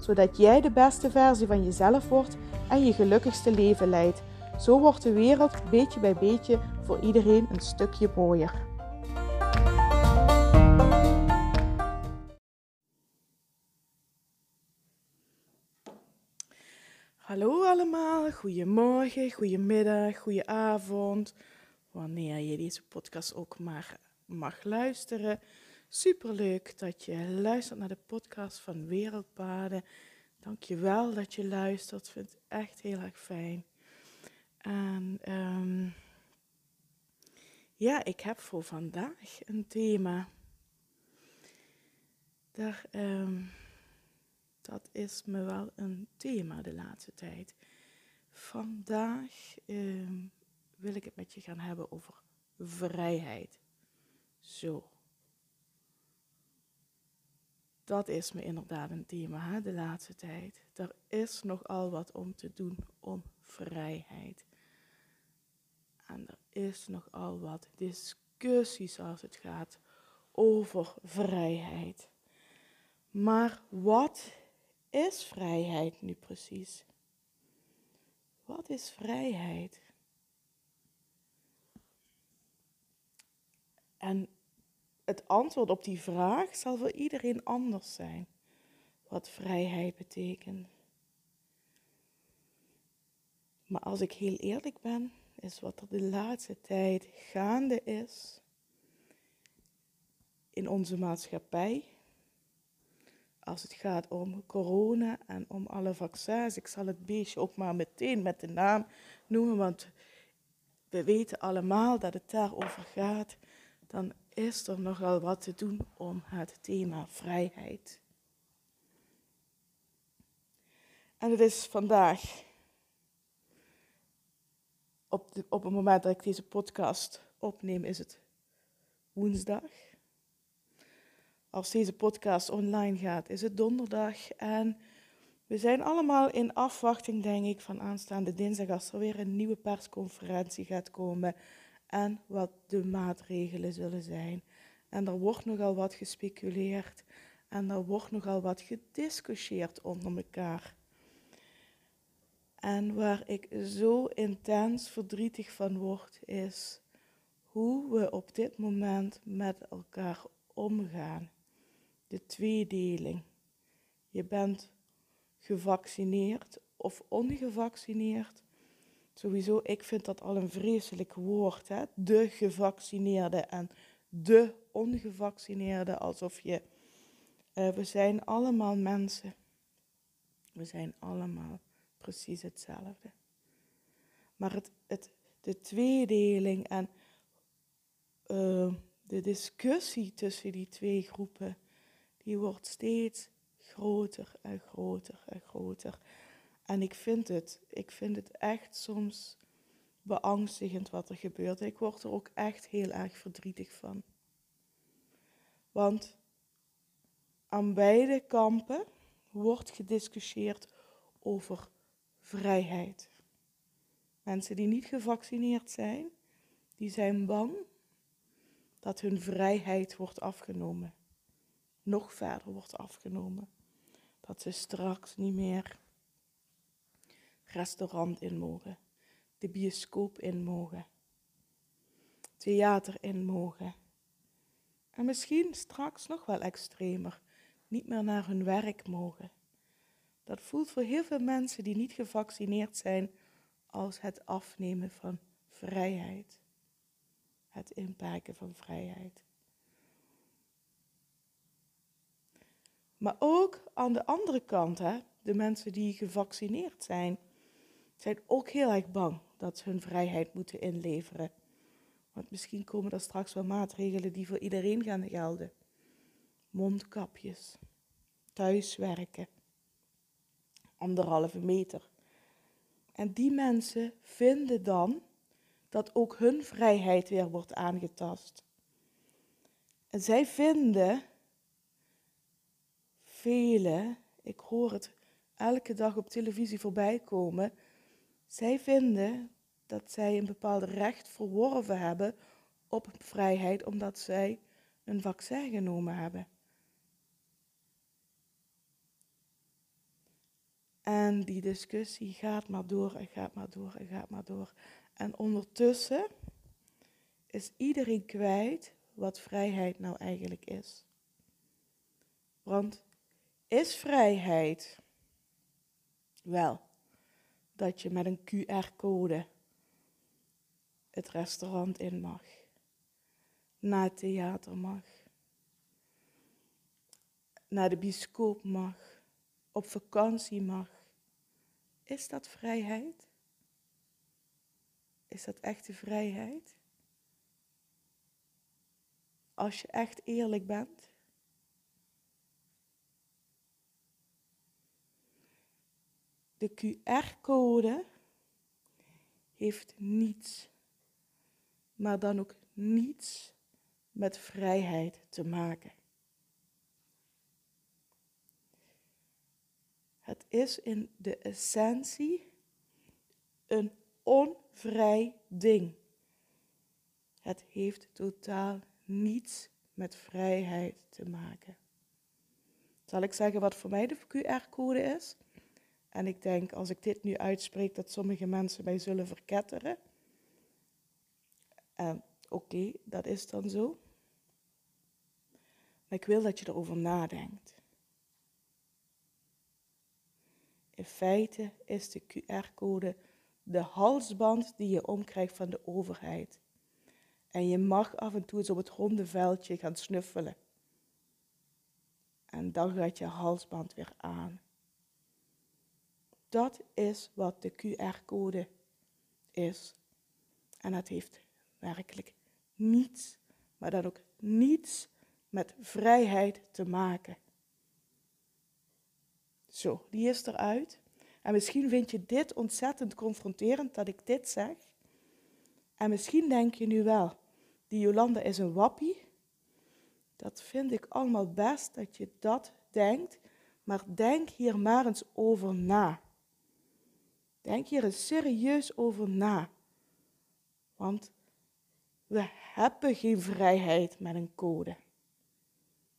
zodat jij de beste versie van jezelf wordt en je gelukkigste leven leidt. Zo wordt de wereld beetje bij beetje voor iedereen een stukje mooier. Hallo allemaal, goedemorgen, goedemiddag, goedenavond. Wanneer je deze podcast ook maar mag luisteren. Superleuk dat je luistert naar de podcast van Wereldpaden. Dank je wel dat je luistert. Ik vind het echt heel erg fijn. En ehm, ja, ik heb voor vandaag een thema. Ehm, dat is me wel een thema de laatste tijd. Vandaag ehm, wil ik het met je gaan hebben over vrijheid. Zo. Dat is me inderdaad een thema hè, de laatste tijd. Er is nogal wat om te doen om vrijheid. En er is nogal wat discussies als het gaat over vrijheid. Maar wat is vrijheid nu precies? Wat is vrijheid? En het antwoord op die vraag zal voor iedereen anders zijn. Wat vrijheid betekent. Maar als ik heel eerlijk ben, is wat er de laatste tijd gaande is in onze maatschappij. Als het gaat om corona en om alle vaccins. Ik zal het beestje ook maar meteen met de naam noemen, want we weten allemaal dat het daarover gaat. Dan is er nogal wat te doen om het thema vrijheid. En het is vandaag, op, op het moment dat ik deze podcast opneem, is het woensdag. Als deze podcast online gaat, is het donderdag. En we zijn allemaal in afwachting, denk ik, van aanstaande dinsdag als er weer een nieuwe persconferentie gaat komen en wat de maatregelen zullen zijn. En er wordt nogal wat gespeculeerd en er wordt nogal wat gediscussieerd onder elkaar. En waar ik zo intens verdrietig van word, is hoe we op dit moment met elkaar omgaan. De tweedeling. Je bent gevaccineerd of ongevaccineerd. Sowieso, ik vind dat al een vreselijk woord. Hè? De gevaccineerde en de ongevaccineerde. Alsof je. Uh, we zijn allemaal mensen. We zijn allemaal precies hetzelfde. Maar het, het, de tweedeling en uh, de discussie tussen die twee groepen, die wordt steeds groter en groter en groter. En ik vind het, ik vind het echt soms beangstigend wat er gebeurt. Ik word er ook echt heel erg verdrietig van. Want aan beide kampen wordt gediscussieerd over vrijheid. Mensen die niet gevaccineerd zijn, die zijn bang dat hun vrijheid wordt afgenomen. Nog verder wordt afgenomen. Dat ze straks niet meer restaurant in mogen, de bioscoop in mogen, theater in mogen. En misschien straks nog wel extremer, niet meer naar hun werk mogen. Dat voelt voor heel veel mensen die niet gevaccineerd zijn als het afnemen van vrijheid. Het inperken van vrijheid. Maar ook aan de andere kant, hè, de mensen die gevaccineerd zijn, zijn ook heel erg bang dat ze hun vrijheid moeten inleveren. Want misschien komen er straks wel maatregelen die voor iedereen gaan gelden. Mondkapjes, thuiswerken, anderhalve meter. En die mensen vinden dan dat ook hun vrijheid weer wordt aangetast. En zij vinden, velen, ik hoor het elke dag op televisie voorbij komen, zij vinden dat zij een bepaald recht verworven hebben op vrijheid omdat zij een vaccin genomen hebben. En die discussie gaat maar door en gaat maar door en gaat maar door. En ondertussen is iedereen kwijt wat vrijheid nou eigenlijk is. Want is vrijheid wel dat je met een QR-code het restaurant in mag, naar het theater mag, naar de bioscoop mag, op vakantie mag? Is dat vrijheid? Is dat echte vrijheid? Als je echt eerlijk bent. De QR-code heeft niets, maar dan ook niets met vrijheid te maken. Het is in de essentie een onvrij ding. Het heeft totaal niets met vrijheid te maken. Zal ik zeggen wat voor mij de QR-code is? En ik denk als ik dit nu uitspreek dat sommige mensen mij zullen verketteren. En oké, dat is dan zo. Maar ik wil dat je erover nadenkt. In feite is de QR-code de halsband die je omkrijgt van de overheid. En je mag af en toe eens op het ronde veldje gaan snuffelen. En dan gaat je halsband weer aan. Dat is wat de QR-code is. En dat heeft werkelijk niets, maar dan ook niets met vrijheid te maken. Zo, die is eruit. En misschien vind je dit ontzettend confronterend dat ik dit zeg. En misschien denk je nu wel, die Jolanda is een wappie. Dat vind ik allemaal best dat je dat denkt, maar denk hier maar eens over na. Denk hier eens serieus over na. Want we hebben geen vrijheid met een code.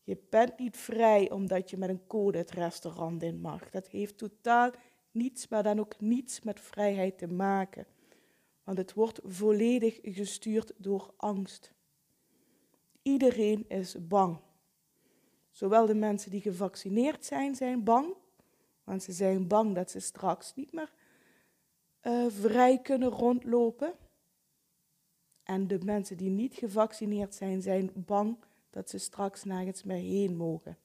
Je bent niet vrij omdat je met een code het restaurant in mag. Dat heeft totaal niets, maar dan ook niets met vrijheid te maken. Want het wordt volledig gestuurd door angst. Iedereen is bang. Zowel de mensen die gevaccineerd zijn, zijn bang. Want ze zijn bang dat ze straks niet meer uh, vrij kunnen rondlopen. En de mensen die niet gevaccineerd zijn, zijn bang dat ze straks nergens meer heen mogen.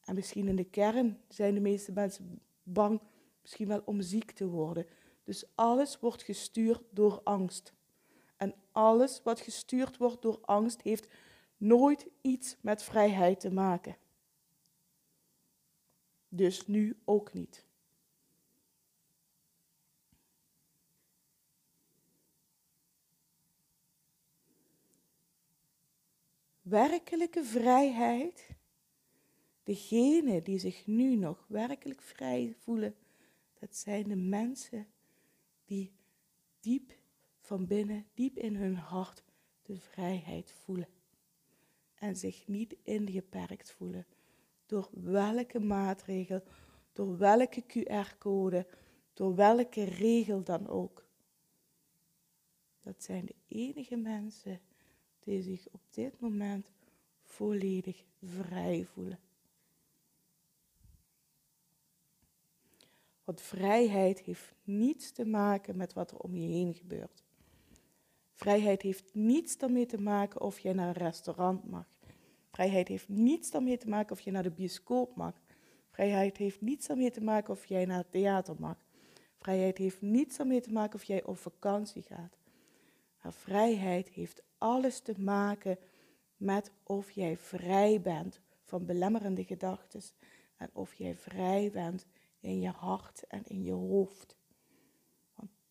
En misschien in de kern zijn de meeste mensen bang, misschien wel om ziek te worden. Dus alles wordt gestuurd door angst. En alles wat gestuurd wordt door angst heeft nooit iets met vrijheid te maken. Dus nu ook niet. Werkelijke vrijheid, degene die zich nu nog werkelijk vrij voelen, dat zijn de mensen die diep van binnen, diep in hun hart de vrijheid voelen. En zich niet ingeperkt voelen door welke maatregel, door welke QR-code, door welke regel dan ook. Dat zijn de enige mensen die zich op dit moment volledig vrij voelen. Want vrijheid heeft niets te maken met wat er om je heen gebeurt. Vrijheid heeft niets daarmee te maken of je naar een restaurant mag. Vrijheid heeft niets daarmee te maken of je naar de bioscoop mag. Vrijheid heeft niets daarmee te maken of jij naar het theater mag. Vrijheid heeft niets daarmee te maken of jij op vakantie gaat. Maar vrijheid heeft alles te maken met of jij vrij bent van belemmerende gedachten en of jij vrij bent in je hart en in je hoofd.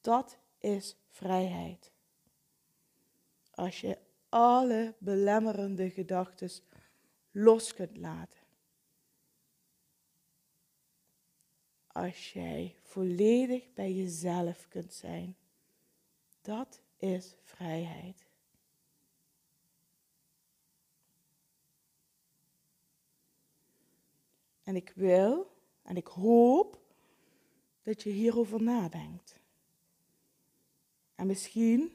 Dat is vrijheid. Als je alle belemmerende gedachten los kunt laten. Als jij volledig bij jezelf kunt zijn. Dat is vrijheid. En ik wil en ik hoop dat je hierover nadenkt. En misschien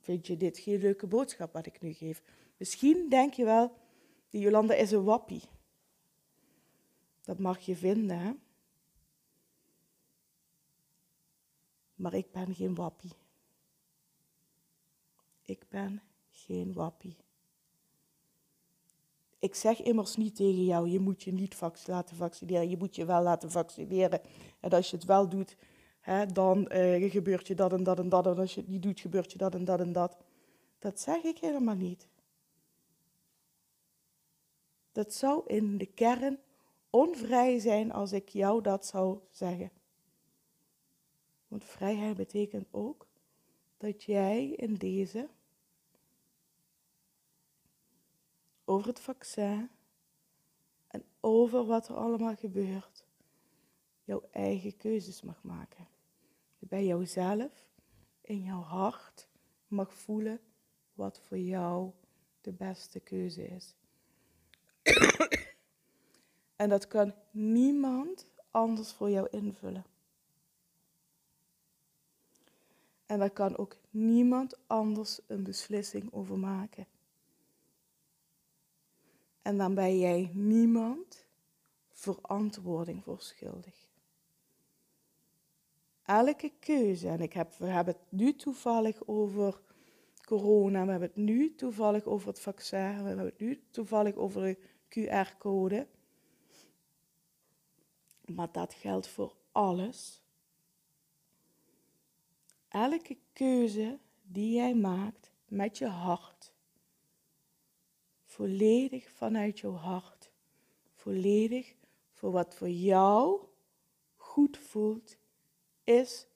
vind je dit geen leuke boodschap wat ik nu geef. Misschien denk je wel, die Jolanda is een wappie. Dat mag je vinden, hè? Maar ik ben geen wappie. Ik ben geen wappie. Ik zeg immers niet tegen jou, je moet je niet laten vaccineren, je moet je wel laten vaccineren. En als je het wel doet, hè, dan uh, gebeurt je dat en dat en dat. En als je het niet doet, gebeurt je dat en dat en dat. Dat zeg ik helemaal niet. Dat zou in de kern onvrij zijn als ik jou dat zou zeggen. Want vrijheid betekent ook dat jij in deze over het vaccin en over wat er allemaal gebeurt, jouw eigen keuzes mag maken. Bij jouzelf, in jouw hart, mag voelen wat voor jou de beste keuze is. en dat kan niemand anders voor jou invullen. En daar kan ook niemand anders een beslissing over maken. En dan ben jij niemand verantwoording voor schuldig. Elke keuze, en ik heb, we hebben het nu toevallig over corona, we hebben het nu toevallig over het vaccin, we hebben het nu toevallig over de QR-code. Maar dat geldt voor alles. Elke keuze die jij maakt met je hart, volledig vanuit jouw hart, volledig voor wat voor jou goed voelt, is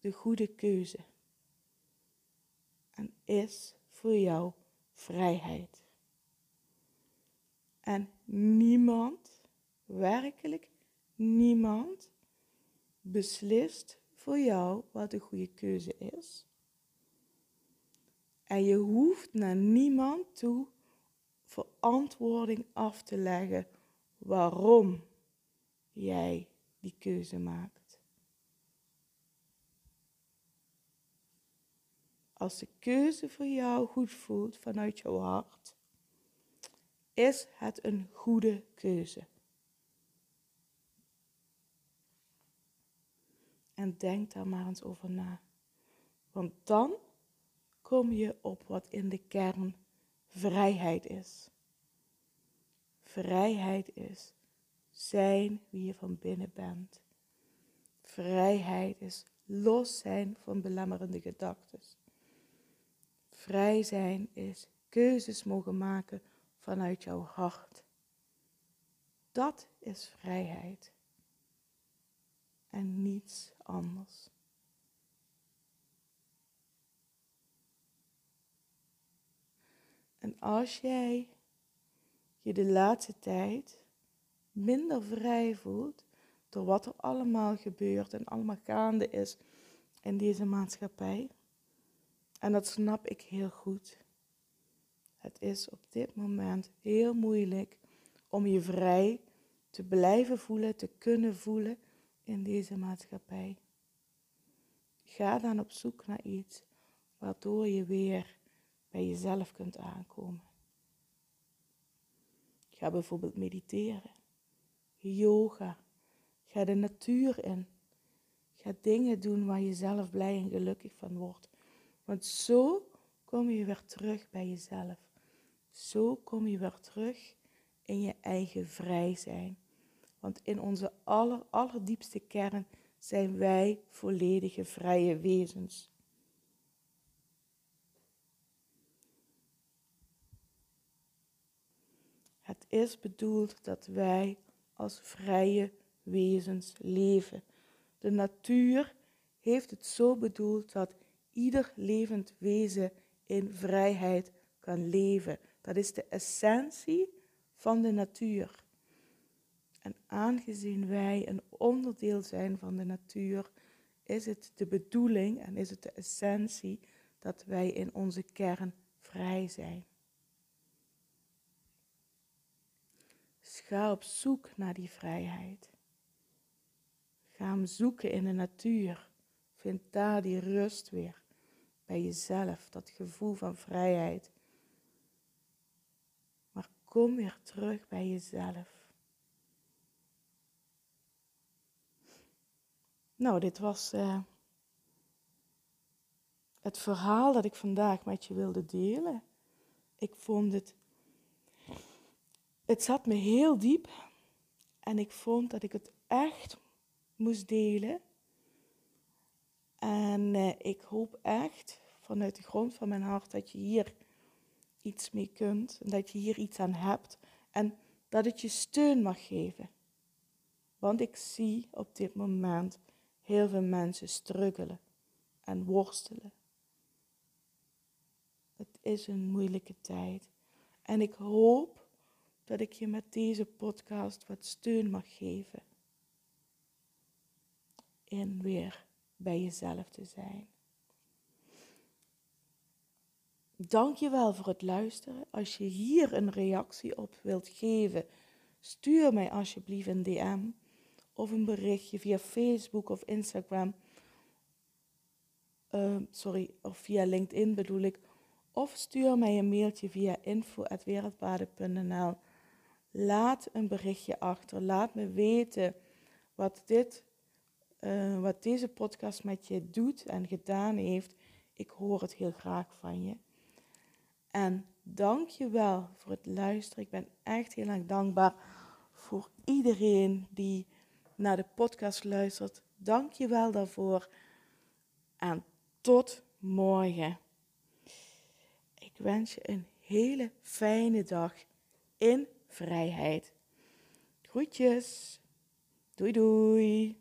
de goede keuze. En is voor jou vrijheid. En niemand, werkelijk niemand, beslist voor jou wat de goede keuze is. En je hoeft naar niemand toe verantwoording af te leggen waarom jij die keuze maakt. Als de keuze voor jou goed voelt vanuit jouw hart, is het een goede keuze. En denk daar maar eens over na. Want dan kom je op wat in de kern vrijheid is. Vrijheid is zijn wie je van binnen bent. Vrijheid is los zijn van belemmerende gedachten. Vrij zijn is keuzes mogen maken vanuit jouw hart. Dat is vrijheid. En niets anders. En als jij je de laatste tijd minder vrij voelt door wat er allemaal gebeurt en allemaal gaande is in deze maatschappij, en dat snap ik heel goed. Het is op dit moment heel moeilijk om je vrij te blijven voelen, te kunnen voelen in deze maatschappij. Ga dan op zoek naar iets waardoor je weer bij jezelf kunt aankomen. Ga bijvoorbeeld mediteren, yoga, ga de natuur in. Ga dingen doen waar je zelf blij en gelukkig van wordt. Want zo kom je weer terug bij jezelf. Zo kom je weer terug in je eigen vrij zijn. Want in onze aller, allerdiepste kern zijn wij volledige vrije wezens. Het is bedoeld dat wij als vrije wezens leven. De natuur heeft het zo bedoeld dat ieder levend wezen in vrijheid kan leven. Dat is de essentie van de natuur. En aangezien wij een onderdeel zijn van de natuur, is het de bedoeling en is het de essentie dat wij in onze kern vrij zijn. Dus ga op zoek naar die vrijheid. Ga hem zoeken in de natuur. Vind daar die rust weer bij jezelf, dat gevoel van vrijheid. Maar kom weer terug bij jezelf. Nou, dit was uh, het verhaal dat ik vandaag met je wilde delen. Ik vond het. Het zat me heel diep. En ik vond dat ik het echt moest delen. En uh, ik hoop echt vanuit de grond van mijn hart dat je hier iets mee kunt. En dat je hier iets aan hebt. En dat het je steun mag geven. Want ik zie op dit moment heel veel mensen struggelen en worstelen. Het is een moeilijke tijd. En ik hoop dat ik je met deze podcast wat steun mag geven. In weer bij jezelf te zijn. Dank je wel voor het luisteren. Als je hier een reactie op wilt geven, stuur mij alsjeblieft een DM of een berichtje via Facebook of Instagram. Uh, sorry, of via LinkedIn bedoel ik. Of stuur mij een mailtje via info.wereldbaden.nl. Laat een berichtje achter. Laat me weten wat, dit, uh, wat deze podcast met je doet en gedaan heeft. Ik hoor het heel graag van je. En dank je wel voor het luisteren. Ik ben echt heel erg dankbaar voor iedereen die naar de podcast luistert. Dank je wel daarvoor. En tot morgen. Ik wens je een hele fijne dag in vrijheid. Groetjes. Doei doei.